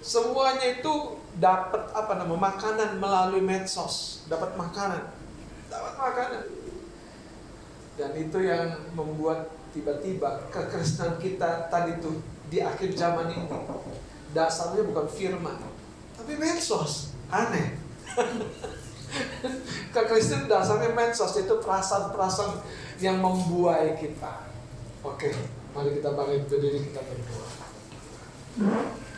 [SPEAKER 1] Semuanya itu dapat apa namanya makanan melalui medsos, dapat makanan, dapat makanan. Dan itu yang membuat tiba-tiba kekristenan kita tadi tuh di akhir zaman ini dasarnya bukan firman, tapi medsos. Aneh. kekristenan dasarnya medsos itu perasaan-perasaan yang membuai kita. Oke, mari kita bangkit berdiri kita berdoa.